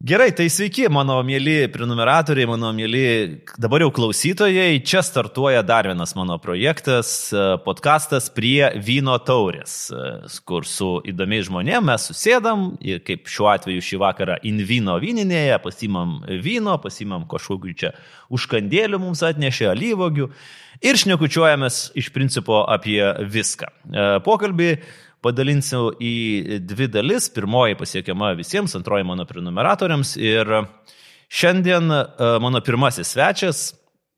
Gerai, tai sveiki, mano mėly prenumeratoriai, mano mėly dabar jau klausytojai. Čia startuoja dar vienas mano projektas, e, podkastas prie vyno taurės, e, kur su įdomiais žmonėmis mes susėdam ir kaip šiuo atveju šį vakarą in vyno vyninėje, pasimam vyno, pasimam kažkokiu čia užkandėlių mums atnešė alyvogių ir šnekučiuojamės iš principo apie viską. E, pokalbį padalinsiu į dvi dalis. Pirmoji pasiekiama visiems, antroji mano prenumeratoriams. Ir šiandien e, mano pirmasis svečias,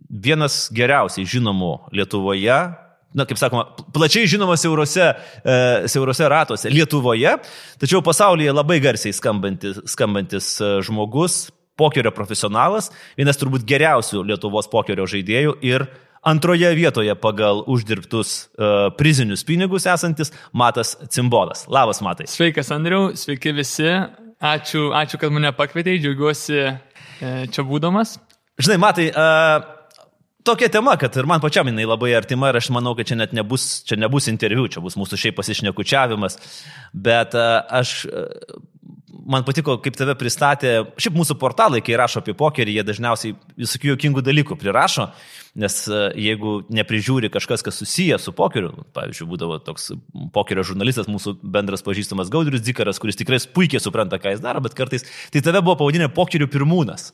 vienas geriausiai žinomų Lietuvoje, na, kaip sakoma, plačiai žinomas siaurose, e, siaurose ratuose Lietuvoje, tačiau pasaulyje labai garsiai skambantis, skambantis e, žmogus, pokerio profesionalas, vienas turbūt geriausių Lietuvos pokerio žaidėjų ir Antroje vietoje pagal uždirbtus uh, prizinius pinigus esantis Matas Cimbolas. Labas, Matai. Sveikas, Andriu, sveiki visi. Ačiū, ačiū kad mane pakvietei, džiaugiuosi e, čia būdamas. Žinai, Matai, uh, tokia tema, kad ir man pačiam jinai labai artima ir aš manau, kad čia net nebus, čia nebus interviu, čia bus mūsų šiaip pasišnekučiavimas, bet uh, aš uh, man patiko, kaip tave pristatė, šiaip mūsų portalai, kai rašo apie pokerį, jie dažniausiai visokių jokingų dalykų prirašo, nes e, jeigu neprižiūri kažkas, kas susiję su pokeriu, pavyzdžiui, būdavo toks pokerio žurnalistas, mūsų bendras pažįstamas Gaudrius Dzikaras, kuris tikrai puikiai supranta, ką jis daro, bet kartais tai tave buvo pavadinę pokerių pirmūnas.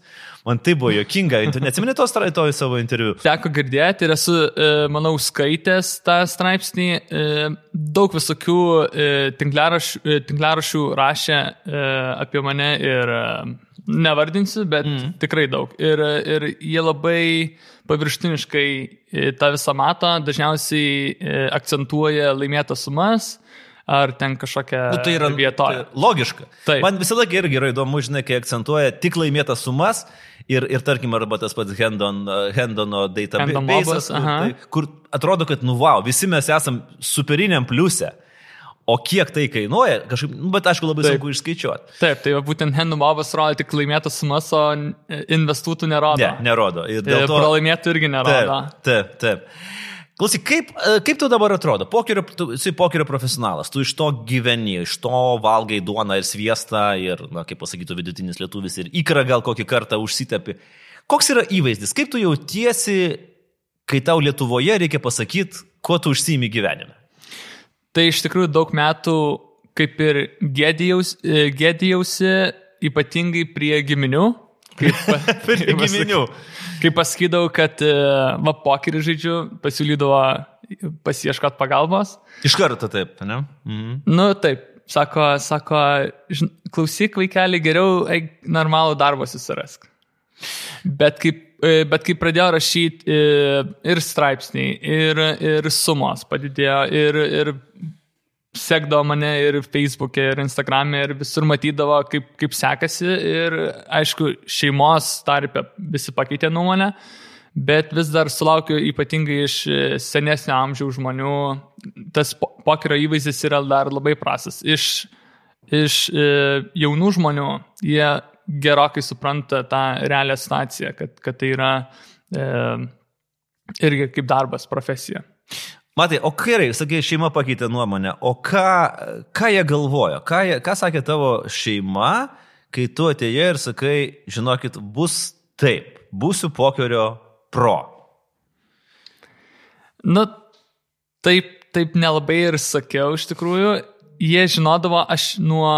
Man tai buvo jokinga, tu neatsimeni to, į savo interviu. Teko girdėti ir esu, e, manau, skaitęs tą straipsnį. E, daug visokių e, tinklarašių rašė apie mane ir nevardinsiu, bet mm. tikrai daug. Ir, ir jie labai paviršutiniškai tą visą mato, dažniausiai akcentuoja laimėtas sumas ar ten kažkokią nu, tai yra vietovę. Tai logiška. Taip. Man laiką irgi yra įdomu, žinai, kai akcentuoja tik laimėtas sumas ir, ir tarkim, arba tas pats Hendon, Hendono database, tai, kur atrodo, kad, nu, wow, visi mes esam superiniam pliuse. O kiek tai kainuoja, kažkaip, nu, bet aišku, labai Taip. sunku išskaičiuoti. Taip, tai būtent Hendumovas rodo tik laimėtas sumas, o investuotų nerodo. Ne, nerodo. Ir dėl to... Pralaimėtų irgi nerodo. Taip, taip. taip. Klausyk, kaip, e, kaip tu dabar atrodo? Pokerio, tu esi pokerio profesionalas, tu iš to gyveni, iš to valgai duoną ir sviestą ir, na, kaip pasakytų vidutinis lietuvis, ir įkrą gal kokį kartą užsitepi. Koks yra įvaizdis? Kaip tu jautiesi, kai tau Lietuvoje reikia pasakyti, kuo tu užsimi gyvenime? Tai iš tikrųjų daug metų kaip ir gėdėjausi, e, gėdėjausi ypatingai prie giminių. Kaip, prie giminių. Kai pasakydavau, kad e, va pokerį žaidžiu, pasiūlydavo pasieškot pagalbos. Iš karto taip, ne? Mhm. Nu taip, sako, sako, klausyk vaikeli, geriau eik normalų darbą susirask. Bet kaip, e, bet kai pradėjo rašyti e, ir straipsniai, ir, ir sumos padidėjo, ir, ir sekdavo mane ir Facebook'e, ir Instagram'e, ir visur matydavo, kaip, kaip sekasi. Ir aišku, šeimos tarpe visi pakeitė nuomonę, bet vis dar sulaukiu ypatingai iš senesnio amžiaus žmonių, tas pokerio įvaizdis yra dar labai prastas. Iš, iš e, jaunų žmonių jie gerokai supranta tą realią situaciją, kad, kad tai yra e, irgi kaip darbas, profesija. Matai, o gerai, sakai, šeima pakeitė nuomonę, o ką, ką jie galvojo, ką, jie, ką sakė tavo šeima, kai tu atėjai ir sakai, žinokit, bus taip, būsiu pokerio pro. Nu, taip, taip nelabai ir sakiau iš tikrųjų. Jie žinodavo, aš nuo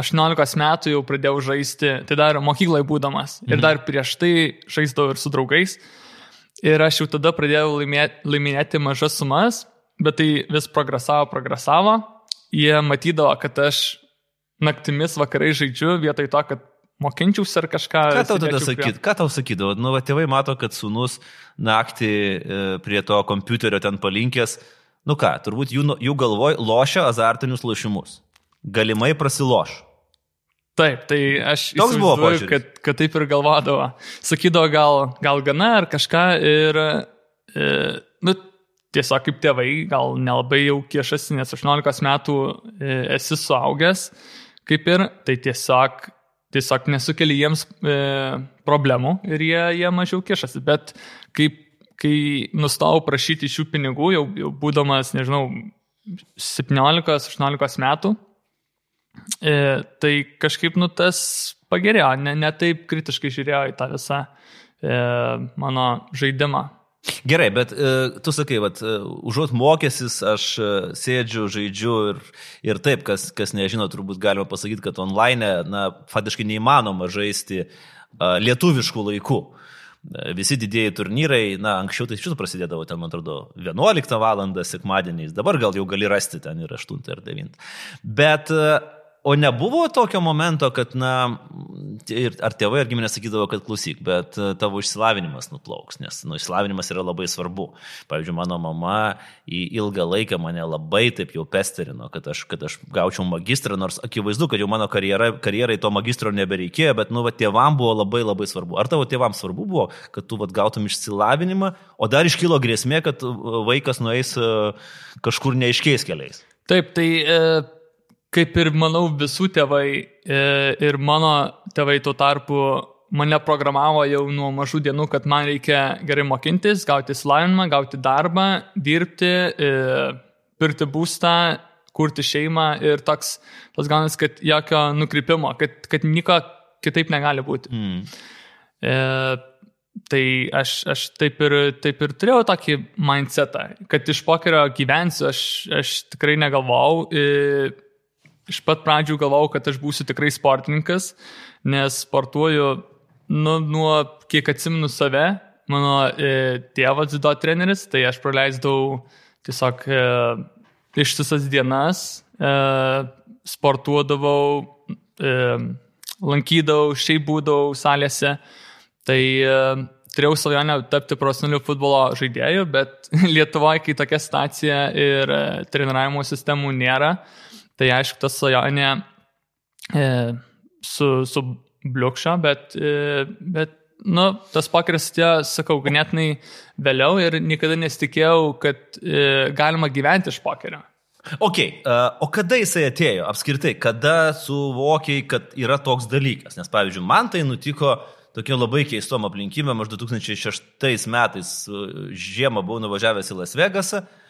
18 metų jau pradėjau žaisti, tai dar mokykloje būdamas. Mhm. Ir dar prieš tai žaisdavau ir su draugais. Ir aš jau tada pradėjau laimėti, laiminėti mažas sumas, bet tai vis progresavo, progresavo. Jie matydavo, kad aš naktimis vakarai žaidžiu vietoj to, kad mokinčiausi ar kažką. Ką tau tada sakyt? Ką tau sakydavo? Nu, va, tėvai mato, kad sunus naktį e, prie to kompiuterio ten palinkęs. Nu ką, turbūt jų, jų galvoj lošia azartinius lošimus. Galimai prasiloš. Taip, tai aš įsivaizduoju, kad, kad taip ir galvodavo. Sakydavo gal, gal gana ar kažką ir, e, nu, tiesiog kaip tėvai, gal nelabai jau kiešasi, nes 18 metų e, esi suaugęs, kaip ir, tai tiesiog, tiesiog nesukeli jiems e, problemų ir jie, jie mažiau kiešasi. Bet kaip, kai nustojau prašyti šių pinigų, jau, jau būdamas, nežinau, 17-18 metų, tai kažkaip, nu, tas pagerėjo, ne, ne taip kritiškai žiūrėjo į tą visą e, mano žaidimą. Gerai, bet e, tu sakai, vat, e, užuot mokęsis, aš e, sėdžiu, žaidžiu ir, ir taip, kas, kas nežino, turbūt galima pasakyti, kad online, na, faktiškai neįmanoma žaisti e, lietuviškų laikų. E, Visi didėjai turnyrai, na, anksčiau tai tiesų prasidėdavo ten, man atrodo, 11 val. sekmadieniais, dabar gal jau gali rasti ten ir 8 ir 9. Bet e, O nebuvo tokio momento, kad, na, ar tėvai ar giminės sakydavo, kad klausyk, bet e, tavo išsilavinimas nuplauks, nes, nu, išsilavinimas yra labai svarbu. Pavyzdžiui, mano mama į ilgą laiką mane labai taip jau pesterino, kad aš, kad aš gaučiau magistrą, nors akivaizdu, kad jau mano karjera, karjerai to magistro nebereikėjo, bet, nu, va, tėvam buvo labai labai svarbu. Ar tavo tėvam svarbu buvo, kad tu, va, gautum išsilavinimą, o dar iškilo grėsmė, kad e, vaikas nueis e, kažkur neaiškiais keliais? Taip, tai... E kaip ir manau visų tėvai e, ir mano tėvai tuo tarpu mane programavo jau nuo mažų dienų, kad man reikia gerai mokintis, gauti įsilavinimą, gauti darbą, dirbti, e, pirkti būstą, kurti šeimą ir toks, tas ganas, kad jokio nukrypimo, kad, kad nieko kitaip negali būti. Mm. E, tai aš, aš taip, ir, taip ir turėjau tokį mindsetą, kad iš pokerio gyvensiu, aš, aš tikrai negalvojau. E, iš pat pradžių galvojau, kad aš būsiu tikrai sportininkas, nes sportuoju nu, nuo kiek atsimenu save, mano e, tėvas dzido treneris, tai aš praleisdavau tiesiog e, ištisas dienas, e, sportuodavau, e, lankydavau, šiaip būdavau salėse. Tai e, turėjau svajonę tapti profesionaliu futbolo žaidėju, bet Lietuvoje, kai tokia situacija ir e, treniravimo sistemų nėra, Tai aišku, tas svajonė e, su, su bliukša, bet, e, bet nu, tas pakaras atėjo, sakau, ganėtinai vėliau ir niekada nesitikėjau, kad e, galima gyventi iš pakerio. Ok, uh, o kada jisai atėjo apskritai, kada suvokiai, kad yra toks dalykas? Nes pavyzdžiui, man tai nutiko tokia labai keistom aplinkybėm, aš 2006 metais žiemą buvau nuvažiavęs į Las Vegasą, uh,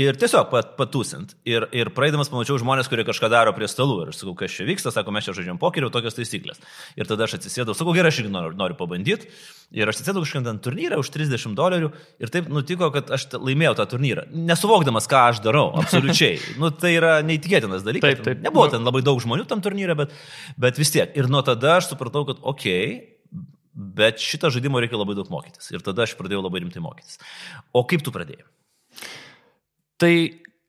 Ir tiesiog pat, patūsint. Ir, ir praeidamas pamačiau žmonės, kurie kažką daro prie stalų. Ir aš sakau, kas čia vyksta, sako, mes čia žaidžiam pokerių, tokios taisyklės. Ir tada aš atsisėdau, sakau, gerai, aš irgi noriu, noriu pabandyti. Ir aš atsisėdau kažkokį ten turnyrą už 30 dolerių. Ir taip nutiko, kad aš laimėjau tą turnyrą. Nesuvokdamas, ką aš darau, absoliučiai. nu, tai yra neįtikėtinas dalykas. Taip, taip. Nebuvo ten labai daug žmonių tam turnyre, bet, bet vis tiek. Ir nuo tada aš supratau, kad okei, okay, bet šitą žaidimą reikia labai daug mokytis. Ir tada aš pradėjau labai rimtai mokytis. O kaip tu pradėjai? Tai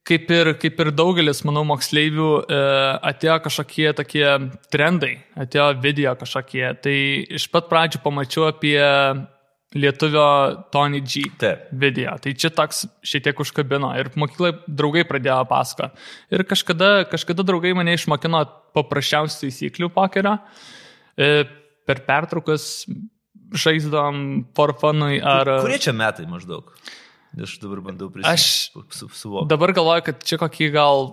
kaip ir, kaip ir daugelis, manau, moksleivių e, atėjo kažkokie tokie trendai, atėjo video kažkokie. Tai iš pat pradžių pamačiau apie lietuvio Tony G Taip. video. Tai čia toks šiek tiek užkabino ir mokyklai draugai pradėjo pasako. Ir kažkada, kažkada draugai mane išmokino paprasčiausių taisyklių pokerio. E, per pertraukas žaisdom forfanui ar... Kurie čia metai maždaug? Aš dabar bandau prisimti. Aš su, suvokti. Dabar galvoju, kad čia kokį gal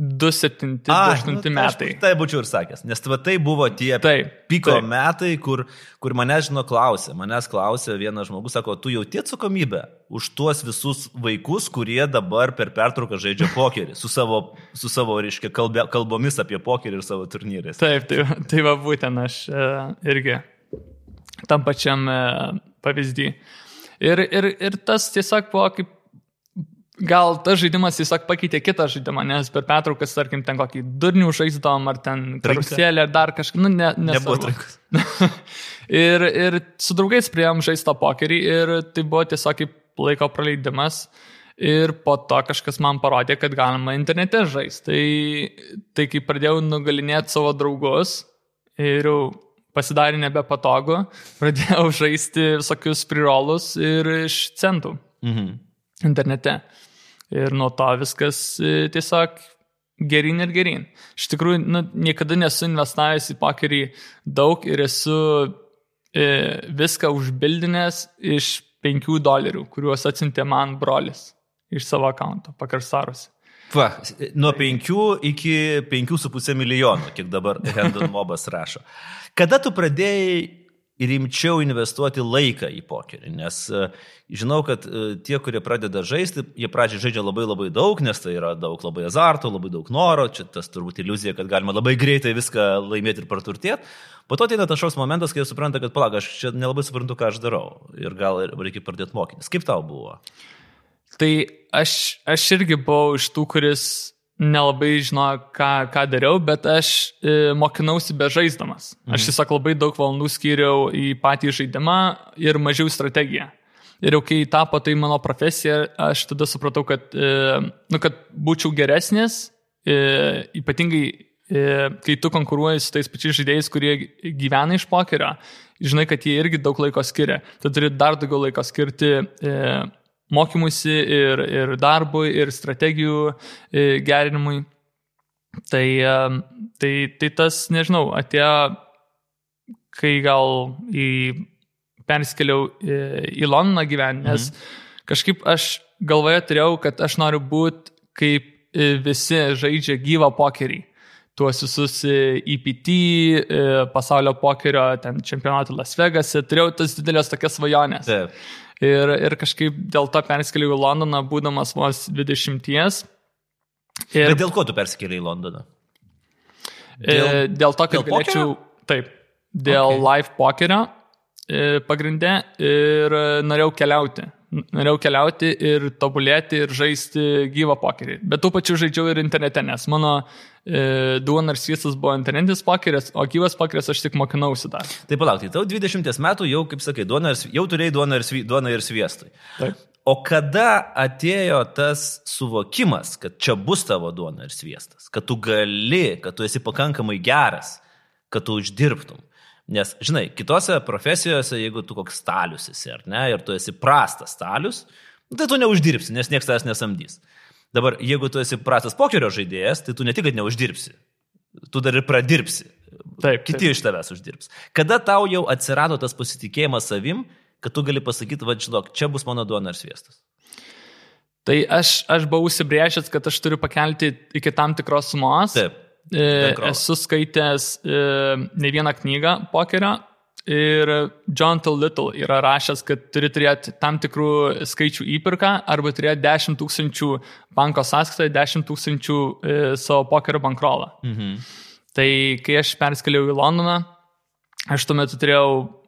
2-7-8 nu, metai. Aš tai būčiau ir sakęs, nes va, tai buvo tie taip, piko taip. metai, kur, kur mane, žinau, klausė. Manęs klausė vienas žmogus, sako, tu jauti atsakomybę už tuos visus vaikus, kurie dabar per pertrauką žaidžia pokerį, su savo, su savo reiškia, kalbė, kalbomis apie pokerį ir savo turnyrės. Taip, tai, tai va būtent aš e, irgi tam pačiam e, pavyzdį. Ir, ir, ir tas tiesiog buvo kaip gal tas žaidimas tiesiog pakeitė kitą žaidimą, nes per pertraukas, tarkim, ten kokį durnių žaisdom, ar ten karuselį, ar dar kažką, nu, ne, nebuvo trikas. ir, ir su draugais prieėm žaisto pokerį ir tai buvo tiesiog kaip laiko praleidimas. Ir po to kažkas man parodė, kad galima internete žaisti. Tai, tai kai pradėjau nugalinėti savo draugus ir jau pasidarė nebepatogu, pradėjau žaisti visokius prirolus ir iš centų mhm. internete. Ir nuo to viskas e, tiesiog gerin ir gerin. Iš tikrųjų, nu, niekada nesu investavęs į pokerį daug ir esu e, viską užbildinęs iš 5 dolerių, kuriuos atsintė man brolis iš savo akanto, pakarsarusi. Va, nuo 5 iki 5,5 milijonų, kiek dabar Hendon Mobas rašo. Kada tu pradėjai rimčiau investuoti laiką į pokerį, nes e, žinau, kad e, tie, kurie pradeda žaisti, jie pradžiai žaidžia labai labai daug, nes tai yra daug labai azarto, labai daug noro, čia tas turbūt iliuzija, kad galima labai greitai viską laimėti ir praturtėti. Po to ateina tas šaus momentas, kai jie supranta, kad palauk, aš čia nelabai suprantu, ką aš darau ir gal reikia pradėti mokytis. Kaip tau buvo? Tai aš, aš irgi buvau iš tų, kuris nelabai žinojo, ką, ką dariau, bet aš e, mokinausi be žaisdamas. Mhm. Aš tiesiog labai daug valandų skyriau į patį žaidimą ir mažiau strategiją. Ir jau kai tapo tai mano profesija, aš tada supratau, kad, e, nu, kad būčiau geresnis, e, ypatingai e, kai tu konkuruoji su tais pačiais žaidėjais, kurie gyvena iš pokerio, žinai, kad jie irgi daug laiko skiria. Tu turi dar daugiau laiko skirti e, mokymusi ir, ir darbui, ir strategijų e, gerinimui. Tai, e, tai, tai tas, nežinau, atėjo, kai gal į, perskeliau į, e, į Londoną gyventi, nes mhm. kažkaip aš galvoje turėjau, kad aš noriu būti kaip visi žaidžia gyvą pokerį tuos visus EPT, pasaulio pokerio čempionatų Las Vegase, turėjau tas didelės tokias svajonės. Taip. Ir, ir kažkaip dėl to persikėliau į Londoną, būdamas vos 20. Ir... Bet dėl ko tu persikėliai į Londoną? E, dėl, dėl to, kad dėl galėčiau. Pokerio? Taip, dėl okay. live pokerio e, pagrindė ir norėjau keliauti norėjau keliauti ir tobulėti ir žaisti gyvą pokerį. Bet tuo pačiu žaidžiau ir internete, nes mano e, duona ir sviestas buvo internetinis pokeris, o gyvas pokeris aš tik mokinausi dar. Tai palauk, tai tau 20 metų jau, kaip sakai, duona ir, jau turėjai duoną ir, duoną ir sviestui. Taip. O kada atėjo tas suvokimas, kad čia bus tavo duona ir sviestas, kad tu gali, kad tu esi pakankamai geras, kad tu uždirbtum? Nes, žinai, kitose profesijose, jeigu tu koks stalius esi, ar ne, ir tu esi prastas stalius, tai tu neuždirbsi, nes niekas tavęs nesamdys. Dabar, jeigu tu esi prastas pokerio žaidėjas, tai tu ne tik, kad neuždirbsi, tu dar ir pradirbsi. Taip. Kiti taip. iš tavęs uždirbs. Kada tau jau atsirado tas pasitikėjimas savim, kad tu gali pasakyti, va, žinok, čia bus mano duona ar sviestas? Tai aš, aš buvau užsibrėžęs, kad aš turiu pakelti iki tam tikros sumos. Taip. E, esu skaitęs e, ne vieną knygą pokerio ir John T. Little yra rašęs, kad turi turėti tam tikrų skaičių įpirką arba turėti 10 tūkstančių banko sąskaitą, 10 tūkstančių e, savo pokerio bankrolą. Mhm. Tai kai aš perskeliau į Londoną, aš tuo metu turėjau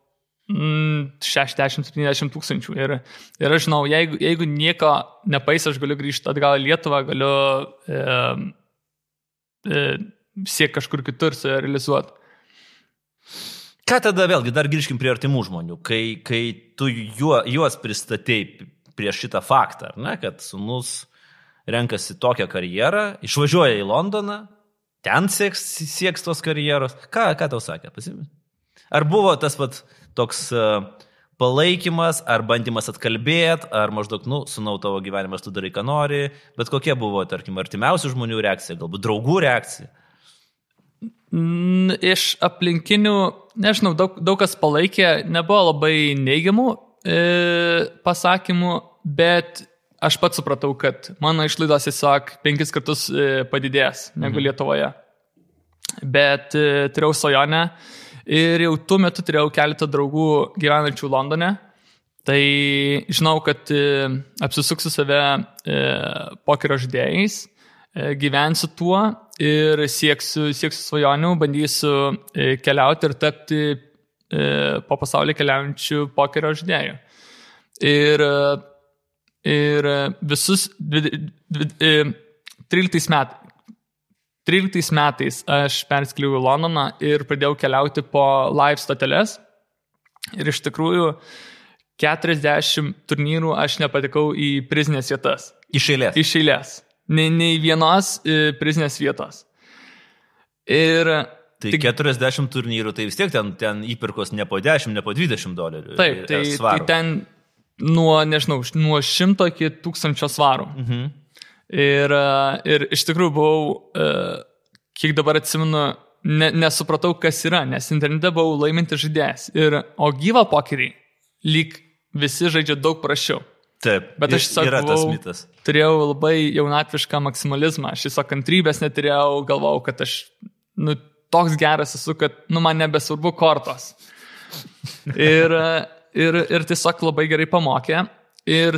60-70 mm, tūkstančių. Ir, ir aš žinau, jeigu, jeigu nieko nepais, aš galiu grįžti atgal į Lietuvą, galiu e, e, siek kažkur kitur save realizuoti. Ką tada vėlgi, dar grįžkim prie artimų žmonių, kai, kai tu juo, juos pristatėjai prieš šitą faktą, ne, kad sunus renkasi tokią karjerą, išvažiuoja į Londoną, ten sieks, sieks tos karjeros. Ką, ką tau sakė, pasimė? Ar buvo tas pat toks uh, palaikymas, ar bandymas atkalbėti, ar maždaug, nu, sunau tavo gyvenimas, tu darai, ką nori, bet kokia buvo, tarkim, artimiausių žmonių reakcija, galbūt draugų reakcija. Iš aplinkinių, nežinau, daug, daug kas palaikė, nebuvo labai neigiamų e, pasakymų, bet aš pats supratau, kad mano išlaidos tiesiog penkis kartus e, padidės negu mhm. Lietuvoje. Bet e, turėjau svajonę, e, Ir jau tuo metu turėjau keletą draugų gyvenančių Londone. Tai žinau, kad e, apsisuksiu save e, pokerio žaidėjais, e, gyvensiu tuo ir sieksiu, sieksiu svajonių, bandysiu keliauti ir tapti po pasaulį keliaujančių pokerio žaidėjų. Ir, ir visus 13 metais, 13 metais aš perskliau į Londoną ir pradėjau keliauti po live stoteles. Ir iš tikrųjų 40 turnyrų aš nepatekau į prizinės vietas. Iš eilės. Iš eilės. Nei, nei vienos e, prizinės vietos. Ir Tai tik 40 turnyrų, tai vis tiek ten, ten įpirkos ne po 10, ne po 20 dolerių. Taip, tai, tai ten nuo, nežinau, nuo 100 iki 1000 svarų. Mhm. Ir, e, ir iš tikrųjų buvau, e, kiek dabar atsimenu, ne, nesupratau, kas yra, nes internete buvau laiminti žaidėjas. Ir, o gyvą pokerį lyg visi žaidžia daug prašiau. Taip, bet aš tiesiog yra tas mitas. Turėjau labai jaunatvišką maksimalizmą, aš tiesiog kantrybės neturėjau, galvojau, kad aš nu, toks geras esu, kad nu, man nebesvarbu kortos. Ir, ir, ir tiesiog labai gerai pamokė. Ir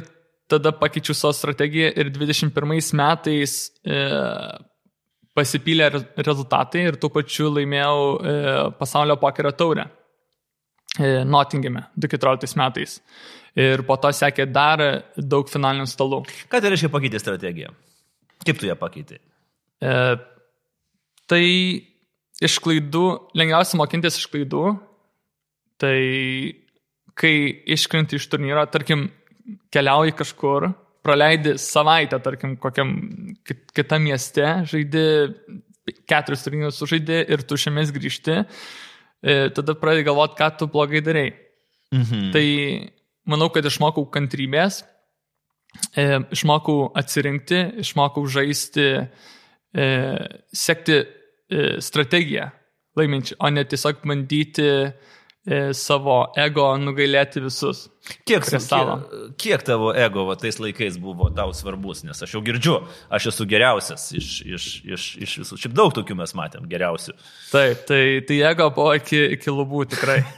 tada pakeičiau savo strategiją ir 21 metais e, pasipylė rezultatai ir tuo pačiu laimėjau e, pasaulio pokerio taurę e, Nottingame 2014 metais. Ir po to sekė dar daug finalinių stalų. Ką tai reiškia pakeitė strategiją? Kaip tu ją pakeitė? E, tai iš klaidų, lengviausia mokintis iš klaidų. Tai kai iškrenti iš turnyro, tarkim, keliauji kažkur, praleidi savaitę, tarkim, kokiam kitam mieste, žaidi keturis turnyrus sužaidi ir tu šiamės grįžti, e, tada pradedi galvoti, ką tu blogai darai. Mhm. Tai manau, kad išmokau kantrybės, e, išmokau atsirinkti, išmokau žaisti, e, sekti strategiją laiminčią, o ne tiesiog bandyti e, savo ego nugailėti visus. Kiek, kiek, kiek tavo ego va, tais laikais buvo tau svarbus, nes aš jau girdžiu, aš esu geriausias iš, iš, iš, iš visų. Šiaip daug tokių mes matėm, geriausių. Taip, tai, tai ego buvo iki, iki lubų tikrai.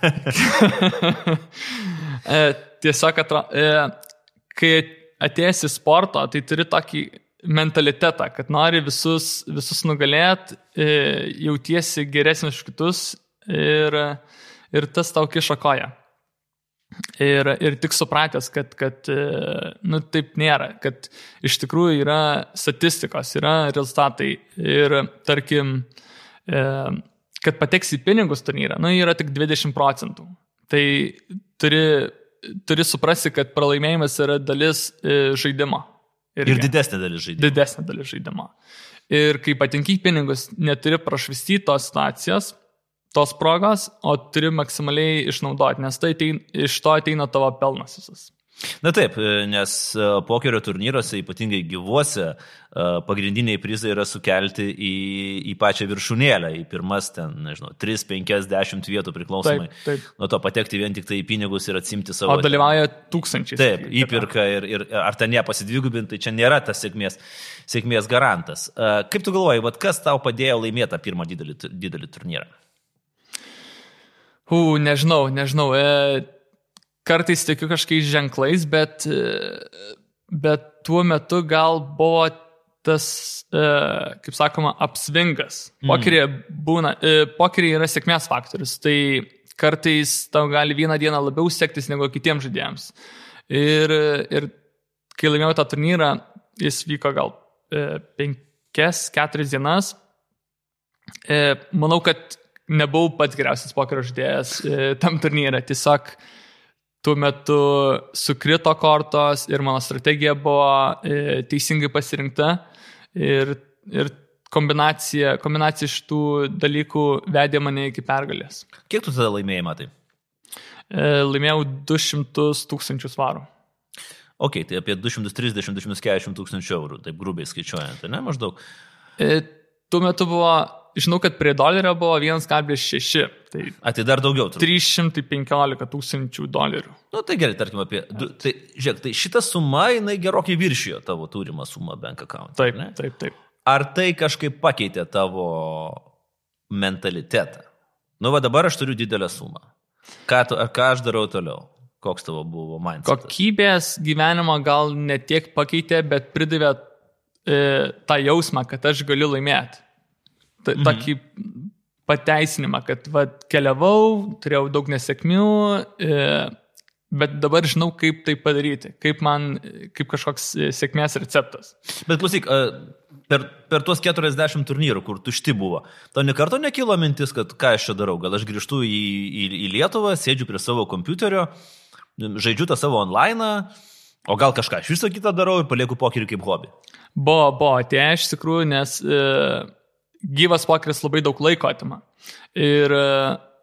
E, tiesiog, atro, e, kai atėjęs į sportą, tai turi tokį mentalitetą, kad nori visus, visus nugalėti, e, jautiesi geresnis už kitus ir, ir tas tau kiša koja. Ir, ir tik supratęs, kad, kad nu, taip nėra, kad iš tikrųjų yra statistikos, yra rezultatai ir tarkim, kad pateks į pinigus turnyrą, nu, yra tik 20 procentų. Tai turi, turi suprasti, kad pralaimėjimas yra dalis e, žaidimo. Irgi. Ir didesnė dalis žaidimo. Didesnė dalis žaidimo. Ir kai patenki į pinigus, neturi prašvistyti tos situacijos, tos progos, o turi maksimaliai išnaudoti, nes tai ateina, iš to ateina tavo pelnas visas. Na taip, nes e, pokerio turnyruose, ypatingai gyvuose, e, pagrindiniai prizai yra sukelti į, į pačią viršūnėlę, į pirmas ten, nežinau, 3, 5, 10 vietų priklausomai. Taip, taip. Nuo to patekti vien tik tai į pinigus ir atsimti savo. O dalyvauja tūkstančiai. Taip, įpirka ir, ir ar ten nepasidvigubinti, tai čia nėra tas sėkmės, sėkmės garantas. E, kaip tu galvoji, vat, kas tau padėjo laimėti tą pirmą didelį, didelį turnyrą? U, nežinau, nežinau. E kartais tikiu kažkokiais ženklais, bet, bet tuo metu gal buvo tas, e, kaip sakoma, apsvingas. Mm. Pokerė būna, e, pokerė yra sėkmės faktorius, tai kartais tau gali vieną dieną labiau sektis negu kitiems žaidėjams. Ir, ir kai laimėjau tą turnyrą, jis vyko gal e, penkias, keturias dienas. Manau, kad nebuvau pats geriausias pokerio žaidėjas tam turnyrą. Tiesiog tuo metu sukrito kortos ir mano strategija buvo e, teisingai pasirinkta ir, ir kombinacija, kombinacija iš tų dalykų vedė mane iki pergalės. Kiek tu tada laimėjai matai? E, laimėjau 200 tūkstančių svarų. Ok, tai apie 230-240 tūkstančių eurų, taip grubiai skaičiuojant, ne maždaug. E, tuo metu buvo žinau, kad prie dolerio buvo 1,6. Tai, A, tai dar daugiau. Turbūt. 315 tūkstančių dolerių. Na nu, tai gerai, tarkim apie... Du, tai, žiūrėk, tai šita suma, jinai gerokai viršijo tavo turimą sumą bank account. Taip, ne? taip, taip. Ar tai kažkaip pakeitė tavo mentalitetą? Nu, va dabar aš turiu didelę sumą. Ką, tu, ką aš darau toliau? Koks tavo buvo mindset? Kokybės gyvenimo gal netiek pakeitė, bet pridavė e, tą jausmą, kad aš galiu laimėti mhm. tokį pateisinimą, kad va, keliavau, turėjau daug nesėkmių, e, bet dabar žinau, kaip tai padaryti, kaip man, kaip kažkoks e, sėkmės receptas. Bet klausyk, e, per, per tuos 40 turnyrų, kur tušti buvo, tau nekarto nekilo mintis, kad ką aš čia darau, gal aš grįžtu į, į, į Lietuvą, sėdžiu prie savo kompiuterio, žaidžiu tą savo online, o gal kažką iš viso kitą darau ir palieku pokerį kaip hobį. Buvo, buvo, tie iš tikrųjų, nes e, gyvas pokeris labai daug laiko atima. Ir,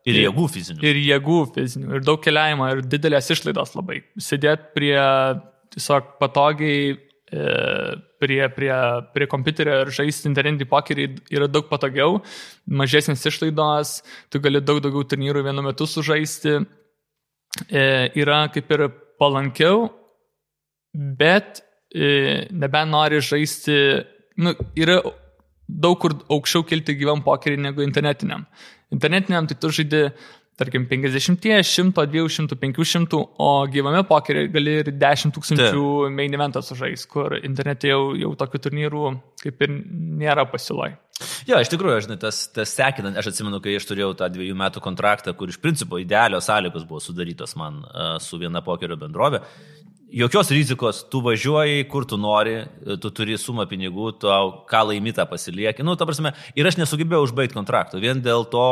ir jėgų fizinių. Ir jėgų fizinių. Ir daug keliavimo, ir didelės išlaidos labai. Sėdėti prie tiesiog patogiai e, prie, prie, prie kompiuterio ir žaisti internetinį pokerį yra daug patogiau, mažesnės išlaidos, tu gali daug daugiau turnyrų vienu metu sužaisti, e, yra kaip ir palankiau, bet e, nebent nori žaisti, nu, yra daug kur aukščiau kilti gyvam pokerį negu internetiniam. Internetiniam tai tu žaidi tarkim, 50, 100, 200, 500, o gyvame pokerį gali ir 10 tūkstančių main eventą sužais, kur internete jau, jau tokių turnyrų kaip ir nėra pasiūloj. Jo, iš tikrųjų, žinai, tas, tas sekinant, aš atsimenu, kai aš turėjau tą dviejų metų kontraktą, kur iš principo idealios sąlygos buvo sudarytos man uh, su viena pokerio bendrovė. Jokios rizikos, tu važiuoji, kur tu nori, tu turi sumą pinigų, tu ką laimi tą pasilieki. Nu, ta prasme, ir aš nesugebėjau užbaigti kontrakto vien dėl to,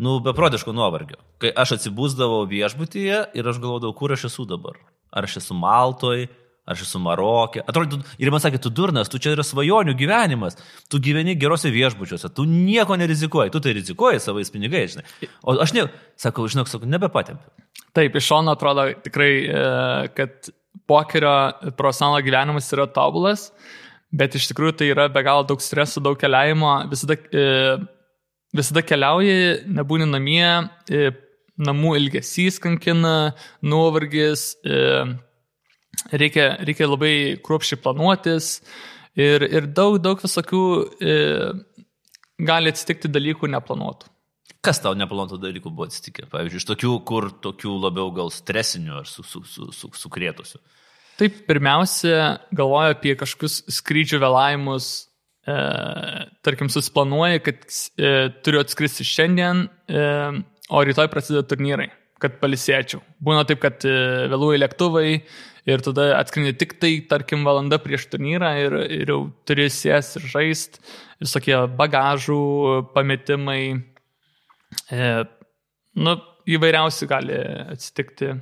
nu, beprotiško nuovargio. Kai aš atsibūsdavau viešbutyje ir aš galvodavau, kur aš esu dabar. Ar aš esu Maltoj, aš esu Marokė. Atrodo, ir man sakė, tu durnas, tu čia yra svajonių gyvenimas, tu gyveni gerose viešbučiuose, tu nieko nerizikuoji, tu tai rizikuoji savais pinigais, žinai. O aš ne, sakau, žinok, sakau, nebepatempiu. Taip, iš šono atrodo tikrai, e, kad pokerio profesionalo gyvenimas yra tobulas, bet iš tikrųjų tai yra be galo daug streso, daug keliavimo, visada e, visada keliauji, nebūni namie, e, namų ilgesys kankina, nuovargis, e, reikia, reikia labai kruopšiai planuotis ir, ir daug, daug visokių e, gali atsitikti dalykų neplanuotų. Kas tau neplanuotų dalykų buvo atsitikę? Pavyzdžiui, iš tokių, kur tokių labiau gal stresinių ar su, su, su, su, sukrėtusių. Taip, pirmiausia, galvoju apie kažkokius skrydžių vėlavimus e, tarkim, susiplanuoji, kad e, turiu atskristi šiandien, e, o rytoj prasideda turnyrai, kad palisėčiau. Būna taip, kad e, vėluoja lėktuvai ir tada atskrini tik tai, tarkim, valanda prieš turnyrą ir, ir jau turi sės ir žaist, visokie bagažų pametimai. E, nu, įvairiausi gali atsitikti.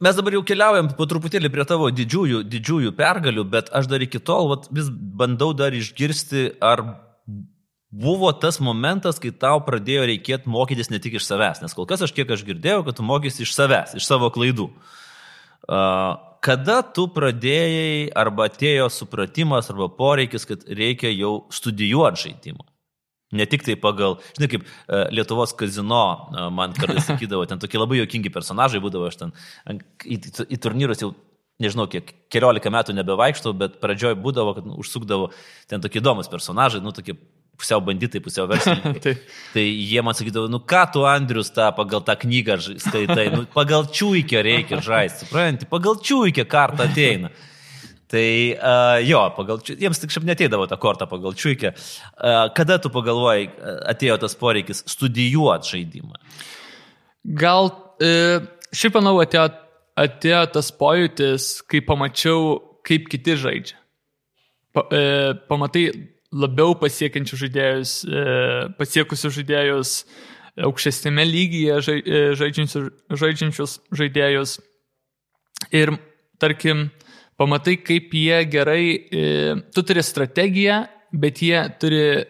Mes dabar jau keliaujam po truputėlį prie tavo didžiųjų, didžiųjų pergalių, bet aš dar iki tol vat, vis bandau dar išgirsti, ar buvo tas momentas, kai tau pradėjo reikėti mokytis ne tik iš savęs, nes kol kas aš kiek aš girdėjau, kad tu mokysi iš savęs, iš savo klaidų. Kada tu pradėjai arba atėjo supratimas arba poreikis, kad reikia jau studijuoti žaidimą? Ne tik tai pagal, žinai, kaip uh, Lietuvos kazino, uh, man kartais sakydavo, ten tokie labai jokingi personažai būdavo, aš ten į, į, į turnyrus jau, nežinau, kiek keliolika metų nebevaikštau, bet pradžioj būdavo, kad nu, užsukdavo ten tokie įdomus personažai, nu, tokie pusiau banditai, pusiau verslininkai. tai. tai jie man sakydavo, nu ką tu, Andrius, tą pagal tą knygą skaitai, nu, pagal čiūikio reikia žaisti, supranti, pagal čiūikio kartą ateina. Tai uh, jo, pagal, jiems tik šiaip neteidavo tą kortą pagal čiūkę. Uh, kada tu pagalvojai, atėjo tas poreikis studijuoti žaidimą? Gal, e, šiaip manau, atėjo, atėjo tas pojūtis, kai pamačiau, kaip kiti žaidžia. Pa, e, pamatai labiau pasiekiančių žaidėjus, e, pasiekusių žaidėjus, aukštesnėme lygyje e, žaidžiančius, žaidžiančius žaidėjus. Ir tarkim, pamatai, kaip jie gerai, e, tu turi strategiją, bet jie turi e,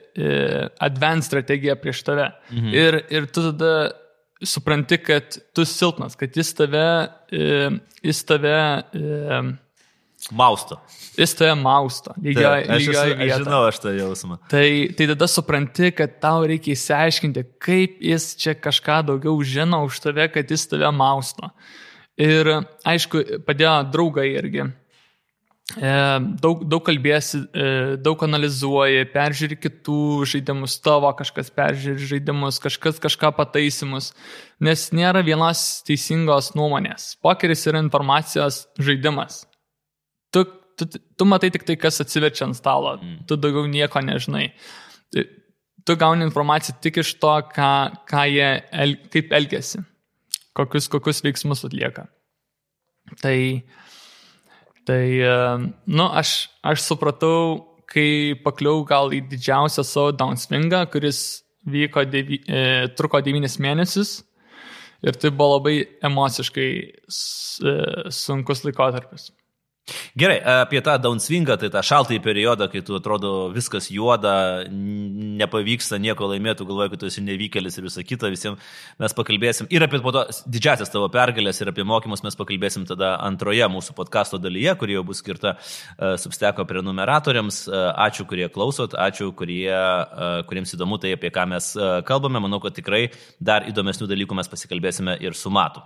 advanced strategiją prieš tave. Mhm. Ir, ir tu tada supranti, kad tu silpnas, kad jis tave, e, jis tave e, Mausto. Jis tave mausto. Lygiai, aš, esu, aš žinau aš tą jausmą. Tai, tai tada supranti, kad tau reikia įsiaiškinti, kaip jis čia kažką daugiau žino už tave, kad jis tave mausto. Ir aišku, padėjo draugai irgi. E, daug, daug kalbėsi, e, daug analizuoji, peržiūri kitų žaidimus, tavo kažkas peržiūri žaidimus, kažkas kažką pataisymus, nes nėra vienos teisingos nuomonės. Pokeris yra informacijos žaidimas. Tu, tu, matai tik tai, kas atsiverčia ant stalo, mm. tu daugiau nieko nežinai. Tu gauni informaciją tik iš to, ką, ką jie, el, kaip elgesi, kokius, kokius veiksmus atlieka. Tai Tai, e, nu, aš, aš supratau, kai pakliau gal į didžiausią savo downswingą, kuris vyko devy, e, truko 9 mėnesius ir tai buvo labai emociškai e, sunkus laikotarpis. Gerai, apie tą downswingą, tai tą šaltąjį periodą, kai tu atrodo viskas juoda, nepavyksta nieko laimėti, galvoji, kad tu esi nevykėlis ir visą kitą, visiems mes pakalbėsim ir apie to didžiasias tavo pergalės ir apie mokymus mes pakalbėsim tada antroje mūsų podkasto dalyje, kuri jau bus skirta uh, substeko prenumeratoriams. Uh, ačiū, kurie klausot, ačiū, kurie, uh, kuriems įdomu tai, apie ką mes kalbame. Manau, kad tikrai dar įdomesnių dalykų mes pasikalbėsime ir su Matu.